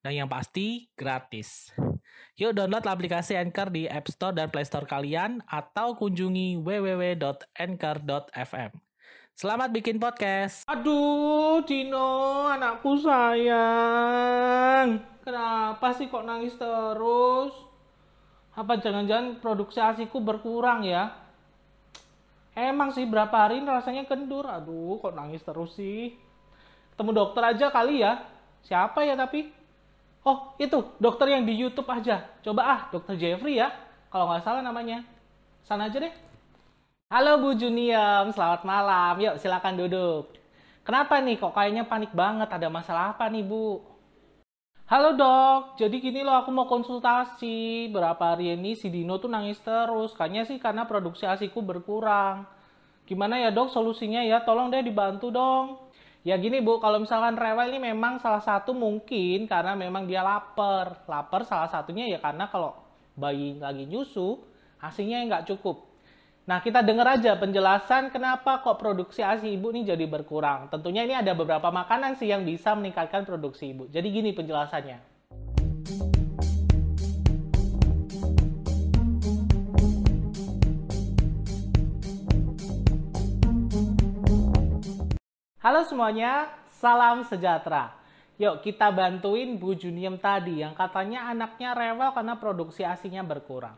Dan yang pasti, gratis. Yuk download aplikasi Anchor di App Store dan Play Store kalian atau kunjungi www.anchor.fm. Selamat bikin podcast. Aduh, Dino, anakku sayang. Kenapa sih kok nangis terus? Apa jangan-jangan produksi asiku berkurang ya? Emang sih berapa hari rasanya kendur. Aduh, kok nangis terus sih? Ketemu dokter aja kali ya. Siapa ya tapi? Oh, itu dokter yang di YouTube aja. Coba ah, dokter Jeffrey ya. Kalau nggak salah namanya. Sana aja deh. Halo Bu Juniam, selamat malam. Yuk silakan duduk. Kenapa nih kok kayaknya panik banget? Ada masalah apa nih Bu? Halo dok, jadi gini loh aku mau konsultasi. Berapa hari ini si Dino tuh nangis terus. Kayaknya sih karena produksi asiku berkurang. Gimana ya dok solusinya ya? Tolong deh dibantu dong. Ya gini Bu, kalau misalkan rewel ini memang salah satu mungkin karena memang dia lapar. Lapar salah satunya ya karena kalau bayi lagi nyusu, asinya nggak cukup. Nah, kita dengar aja penjelasan kenapa kok produksi ASI ibu ini jadi berkurang. Tentunya ini ada beberapa makanan sih yang bisa meningkatkan produksi ibu. Jadi gini penjelasannya. Halo semuanya, salam sejahtera. Yuk kita bantuin Bu Juniem tadi yang katanya anaknya rewel karena produksi asinya berkurang.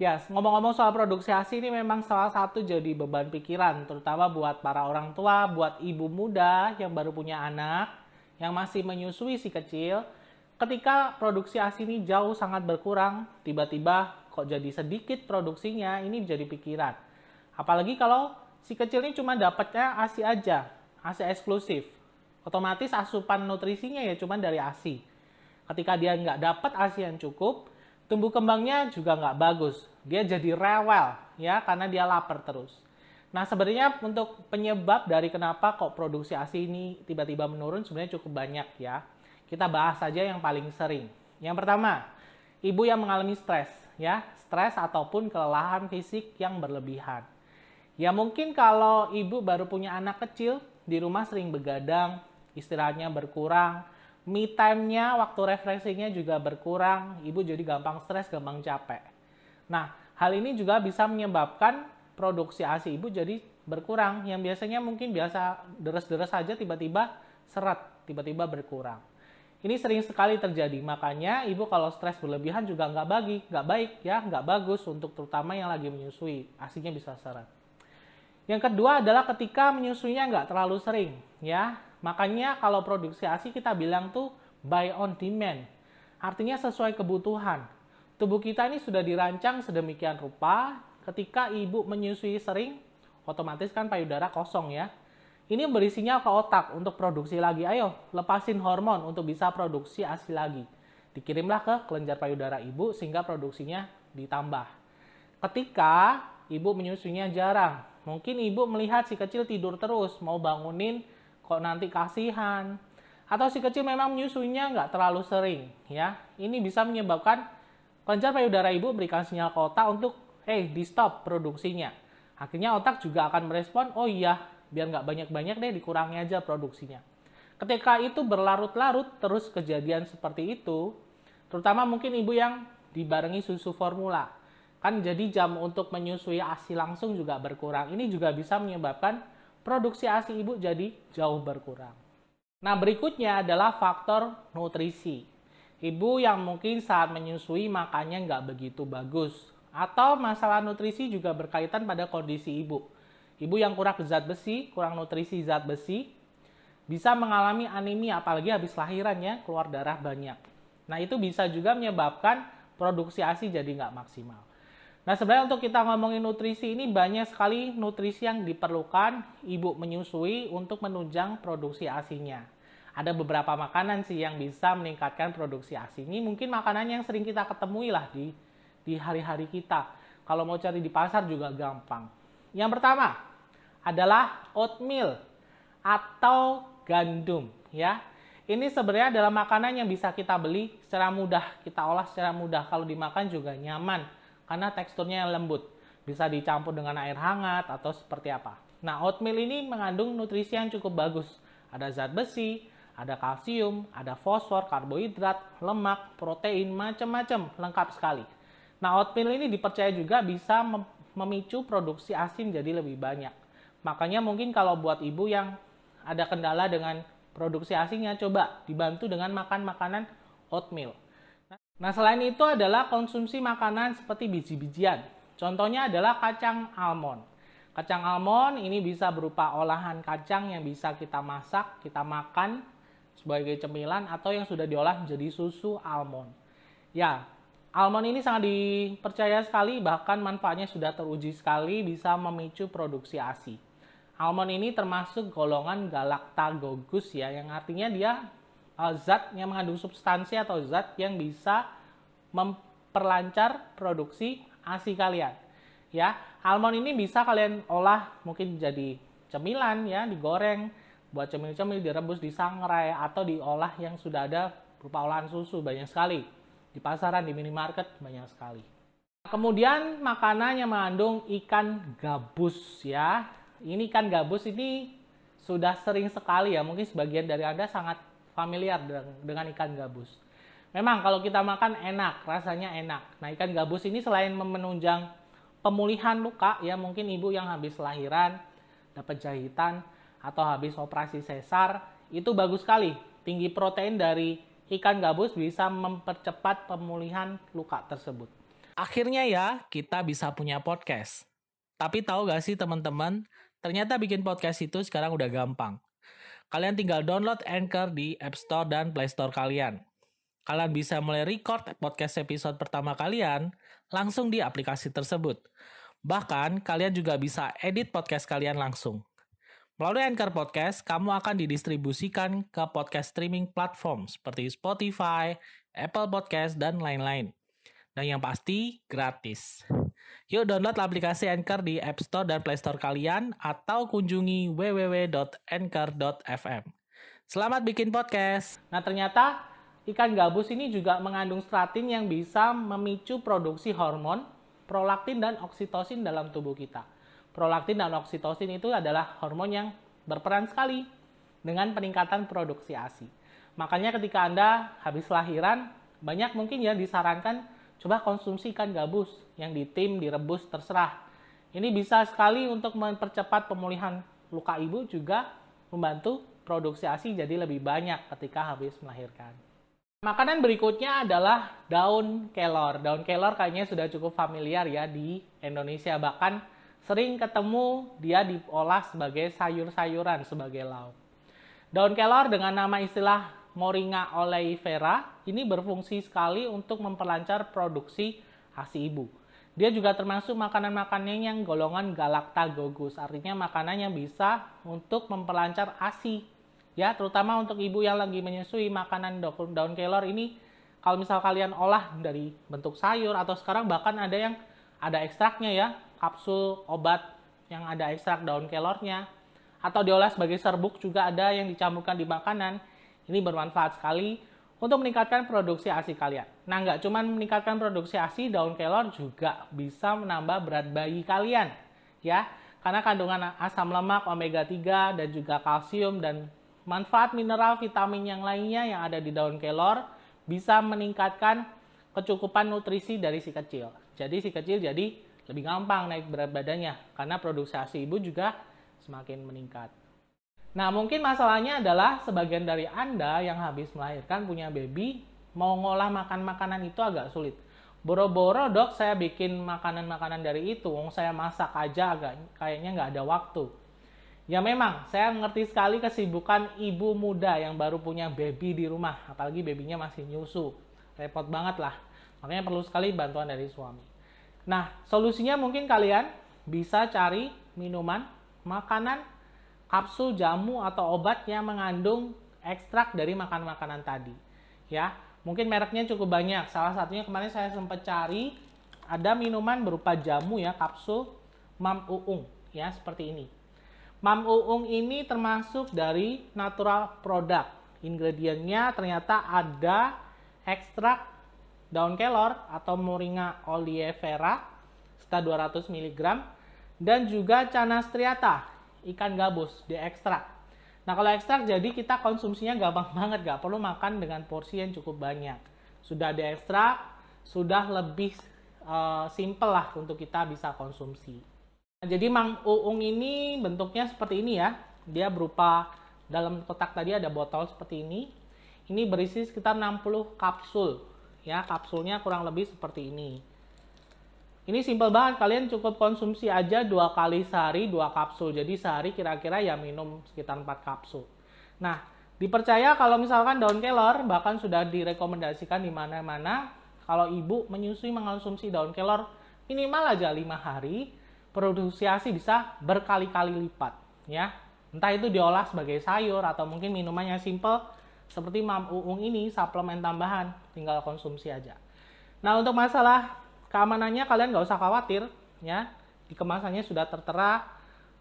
Ya, yes, ngomong-ngomong soal produksi ASI ini memang salah satu jadi beban pikiran, terutama buat para orang tua, buat ibu muda yang baru punya anak, yang masih menyusui si kecil. Ketika produksi ASI ini jauh sangat berkurang, tiba-tiba kok jadi sedikit produksinya, ini jadi pikiran. Apalagi kalau si kecil ini cuma dapatnya ASI aja, ASI eksklusif. Otomatis asupan nutrisinya ya cuma dari ASI. Ketika dia nggak dapat ASI yang cukup, tumbuh kembangnya juga nggak bagus. Dia jadi rewel ya karena dia lapar terus. Nah sebenarnya untuk penyebab dari kenapa kok produksi ASI ini tiba-tiba menurun sebenarnya cukup banyak ya. Kita bahas saja yang paling sering. Yang pertama, ibu yang mengalami stres ya, stres ataupun kelelahan fisik yang berlebihan. Ya mungkin kalau ibu baru punya anak kecil, di rumah sering begadang, istirahatnya berkurang, me time-nya, waktu refreshing-nya juga berkurang, ibu jadi gampang stres, gampang capek. Nah, hal ini juga bisa menyebabkan produksi ASI ibu jadi berkurang, yang biasanya mungkin biasa deres-deres saja tiba-tiba seret, tiba-tiba berkurang. Ini sering sekali terjadi, makanya ibu kalau stres berlebihan juga nggak bagi, nggak baik ya, nggak bagus untuk terutama yang lagi menyusui, asinya bisa seret. Yang kedua adalah ketika menyusuinya nggak terlalu sering, ya. Makanya kalau produksi ASI kita bilang tuh buy on demand. Artinya sesuai kebutuhan. Tubuh kita ini sudah dirancang sedemikian rupa, ketika ibu menyusui sering, otomatis kan payudara kosong ya. Ini memberi sinyal ke otak untuk produksi lagi. Ayo, lepasin hormon untuk bisa produksi ASI lagi. Dikirimlah ke kelenjar payudara ibu sehingga produksinya ditambah. Ketika ibu menyusuinya jarang, Mungkin ibu melihat si kecil tidur terus, mau bangunin kok nanti kasihan. Atau si kecil memang menyusuinya nggak terlalu sering. ya. Ini bisa menyebabkan kelenjar payudara ibu berikan sinyal ke otak untuk, eh, di stop produksinya. Akhirnya otak juga akan merespon, oh iya, biar nggak banyak-banyak deh, dikurangi aja produksinya. Ketika itu berlarut-larut terus kejadian seperti itu, terutama mungkin ibu yang dibarengi susu formula Kan jadi jam untuk menyusui ASI langsung juga berkurang. Ini juga bisa menyebabkan produksi ASI ibu jadi jauh berkurang. Nah berikutnya adalah faktor nutrisi. Ibu yang mungkin saat menyusui makannya nggak begitu bagus. Atau masalah nutrisi juga berkaitan pada kondisi ibu. Ibu yang kurang zat besi, kurang nutrisi zat besi, bisa mengalami anemia apalagi habis lahiran ya, keluar darah banyak. Nah itu bisa juga menyebabkan produksi ASI jadi nggak maksimal. Nah sebenarnya untuk kita ngomongin nutrisi ini banyak sekali nutrisi yang diperlukan ibu menyusui untuk menunjang produksi asinya. ada beberapa makanan sih yang bisa meningkatkan produksi ASI. Ini mungkin makanan yang sering kita ketemui lah di di hari-hari kita. Kalau mau cari di pasar juga gampang. Yang pertama adalah oatmeal atau gandum ya. Ini sebenarnya adalah makanan yang bisa kita beli secara mudah, kita olah secara mudah. Kalau dimakan juga nyaman karena teksturnya lembut. Bisa dicampur dengan air hangat atau seperti apa. Nah, oatmeal ini mengandung nutrisi yang cukup bagus. Ada zat besi, ada kalsium, ada fosfor, karbohidrat, lemak, protein, macam-macam, lengkap sekali. Nah, oatmeal ini dipercaya juga bisa memicu produksi ASI menjadi lebih banyak. Makanya mungkin kalau buat ibu yang ada kendala dengan produksi ASINya, coba dibantu dengan makan makanan oatmeal. Nah, selain itu adalah konsumsi makanan seperti biji-bijian. Contohnya adalah kacang almond. Kacang almond ini bisa berupa olahan kacang yang bisa kita masak, kita makan sebagai cemilan atau yang sudah diolah menjadi susu almond. Ya, almond ini sangat dipercaya sekali bahkan manfaatnya sudah teruji sekali bisa memicu produksi ASI. Almond ini termasuk golongan galactagogus ya yang artinya dia uh, zat yang mengandung substansi atau zat yang bisa memperlancar produksi ASI kalian. Ya, almond ini bisa kalian olah mungkin jadi cemilan ya, digoreng, buat cemil-cemil, direbus, disangrai atau diolah yang sudah ada berupa olahan susu banyak sekali. Di pasaran, di minimarket banyak sekali. Kemudian makanan yang mengandung ikan gabus ya. Ini ikan gabus ini sudah sering sekali ya, mungkin sebagian dari Anda sangat familiar dengan ikan gabus. Memang kalau kita makan enak, rasanya enak. Nah ikan gabus ini selain menunjang pemulihan luka ya mungkin ibu yang habis lahiran dapat jahitan atau habis operasi sesar itu bagus sekali tinggi protein dari ikan gabus bisa mempercepat pemulihan luka tersebut. Akhirnya ya kita bisa punya podcast. Tapi tahu gak sih teman-teman, ternyata bikin podcast itu sekarang udah gampang. Kalian tinggal download Anchor di App Store dan Play Store kalian. Kalian bisa mulai record podcast episode pertama kalian langsung di aplikasi tersebut. Bahkan, kalian juga bisa edit podcast kalian langsung. Melalui Anchor Podcast, kamu akan didistribusikan ke podcast streaming platform seperti Spotify, Apple Podcast, dan lain-lain. Dan yang pasti, gratis. Yuk download aplikasi Anchor di App Store dan Play Store kalian atau kunjungi www.anchor.fm. Selamat bikin podcast. Nah, ternyata ikan gabus ini juga mengandung stratin yang bisa memicu produksi hormon prolaktin dan oksitosin dalam tubuh kita. Prolaktin dan oksitosin itu adalah hormon yang berperan sekali dengan peningkatan produksi ASI. Makanya ketika Anda habis lahiran, banyak mungkin ya disarankan coba konsumsi ikan gabus yang ditim, direbus, terserah. Ini bisa sekali untuk mempercepat pemulihan luka ibu juga membantu produksi ASI jadi lebih banyak ketika habis melahirkan. Makanan berikutnya adalah daun kelor. Daun kelor kayaknya sudah cukup familiar ya di Indonesia. Bahkan sering ketemu dia diolah sebagai sayur-sayuran, sebagai lauk. Daun kelor dengan nama istilah Moringa oleifera ini berfungsi sekali untuk memperlancar produksi ASI ibu. Dia juga termasuk makanan-makanan yang golongan galactagogus, artinya makanan yang bisa untuk memperlancar ASI. Ya terutama untuk ibu yang lagi menyusui makanan daun kelor ini. Kalau misal kalian olah dari bentuk sayur atau sekarang bahkan ada yang ada ekstraknya ya kapsul obat yang ada ekstrak daun kelornya. Atau diolah sebagai serbuk juga ada yang dicampurkan di makanan ini bermanfaat sekali untuk meningkatkan produksi ASI kalian. Nah, nggak cuma meningkatkan produksi ASI, daun kelor juga bisa menambah berat bayi kalian, ya. Karena kandungan asam lemak, omega 3, dan juga kalsium dan Manfaat mineral vitamin yang lainnya yang ada di daun kelor bisa meningkatkan kecukupan nutrisi dari si kecil. Jadi si kecil jadi lebih gampang naik berat badannya karena produksi ASI ibu juga semakin meningkat. Nah, mungkin masalahnya adalah sebagian dari Anda yang habis melahirkan punya baby mau ngolah makan makanan itu agak sulit. Boro-boro dok saya bikin makanan-makanan dari itu, saya masak aja agak kayaknya nggak ada waktu. Ya memang, saya mengerti sekali kesibukan ibu muda yang baru punya baby di rumah, apalagi babynya masih nyusu. Repot banget lah. Makanya perlu sekali bantuan dari suami. Nah, solusinya mungkin kalian bisa cari minuman, makanan, kapsul jamu atau obat yang mengandung ekstrak dari makan-makanan tadi. Ya, mungkin mereknya cukup banyak. Salah satunya kemarin saya sempat cari ada minuman berupa jamu ya, kapsul Mam Uung ya, seperti ini. Mam Uung ini termasuk dari natural product. Ingredientnya ternyata ada ekstrak daun kelor atau Moringa oleifera sekitar 200 mg dan juga canastriata ikan gabus diekstrak. Nah kalau ekstrak jadi kita konsumsinya gampang banget, gak perlu makan dengan porsi yang cukup banyak. Sudah diekstrak, sudah lebih uh, simple lah untuk kita bisa konsumsi. Nah, jadi Mang Uung ini bentuknya seperti ini ya. Dia berupa dalam kotak tadi ada botol seperti ini. Ini berisi sekitar 60 kapsul. Ya, kapsulnya kurang lebih seperti ini. Ini simpel banget, kalian cukup konsumsi aja dua kali sehari, dua kapsul. Jadi sehari kira-kira ya minum sekitar 4 kapsul. Nah, dipercaya kalau misalkan daun kelor bahkan sudah direkomendasikan di mana-mana kalau ibu menyusui mengonsumsi daun kelor minimal aja lima hari, produksi ASI bisa berkali-kali lipat, ya. Entah itu diolah sebagai sayur atau mungkin minuman yang simple seperti mam uung ini suplemen tambahan, tinggal konsumsi aja. Nah, untuk masalah keamanannya kalian nggak usah khawatir ya. Di kemasannya sudah tertera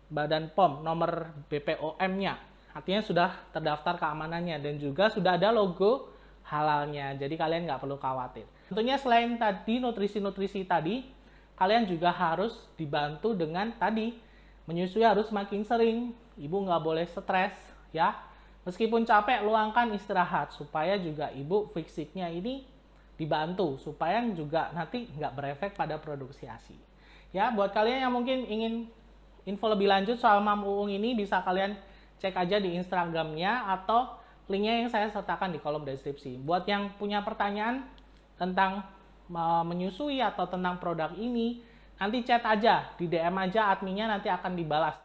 badan POM nomor BPOM-nya artinya sudah terdaftar keamanannya dan juga sudah ada logo halalnya. Jadi kalian nggak perlu khawatir. Tentunya selain tadi nutrisi-nutrisi tadi kalian juga harus dibantu dengan tadi menyusui harus makin sering. Ibu nggak boleh stres ya. Meskipun capek luangkan istirahat supaya juga ibu fisiknya ini dibantu supaya juga nanti nggak berefek pada produksi ASI. Ya, buat kalian yang mungkin ingin info lebih lanjut soal Mam Uung ini bisa kalian cek aja di Instagramnya atau linknya yang saya sertakan di kolom deskripsi. Buat yang punya pertanyaan tentang menyusui atau tentang produk ini, nanti chat aja, di DM aja adminnya nanti akan dibalas.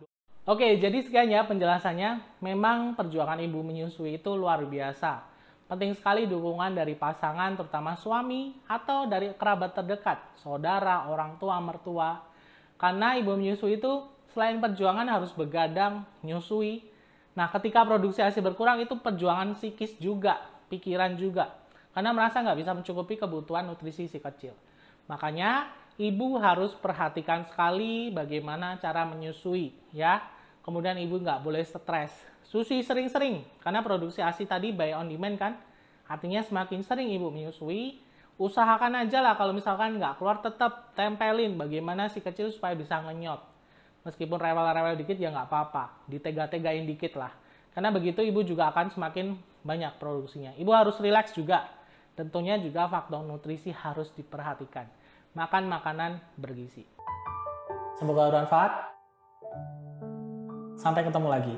Oke, jadi sekian ya penjelasannya. Memang perjuangan ibu menyusui itu luar biasa Penting sekali dukungan dari pasangan, terutama suami atau dari kerabat terdekat, saudara, orang tua, mertua. Karena ibu menyusui itu selain perjuangan harus begadang, menyusui. Nah, ketika produksi ASI berkurang itu perjuangan psikis juga, pikiran juga. Karena merasa nggak bisa mencukupi kebutuhan nutrisi si kecil. Makanya ibu harus perhatikan sekali bagaimana cara menyusui ya. Kemudian ibu nggak boleh stres Susui sering-sering, karena produksi ASI tadi by on demand kan. Artinya semakin sering ibu menyusui, usahakan aja lah kalau misalkan nggak keluar tetap tempelin bagaimana si kecil supaya bisa ngenyot. Meskipun rewel-rewel dikit ya nggak apa-apa, ditega-tegain dikit lah. Karena begitu ibu juga akan semakin banyak produksinya. Ibu harus rileks juga. Tentunya juga faktor nutrisi harus diperhatikan. Makan makanan bergizi. Semoga bermanfaat. Sampai ketemu lagi.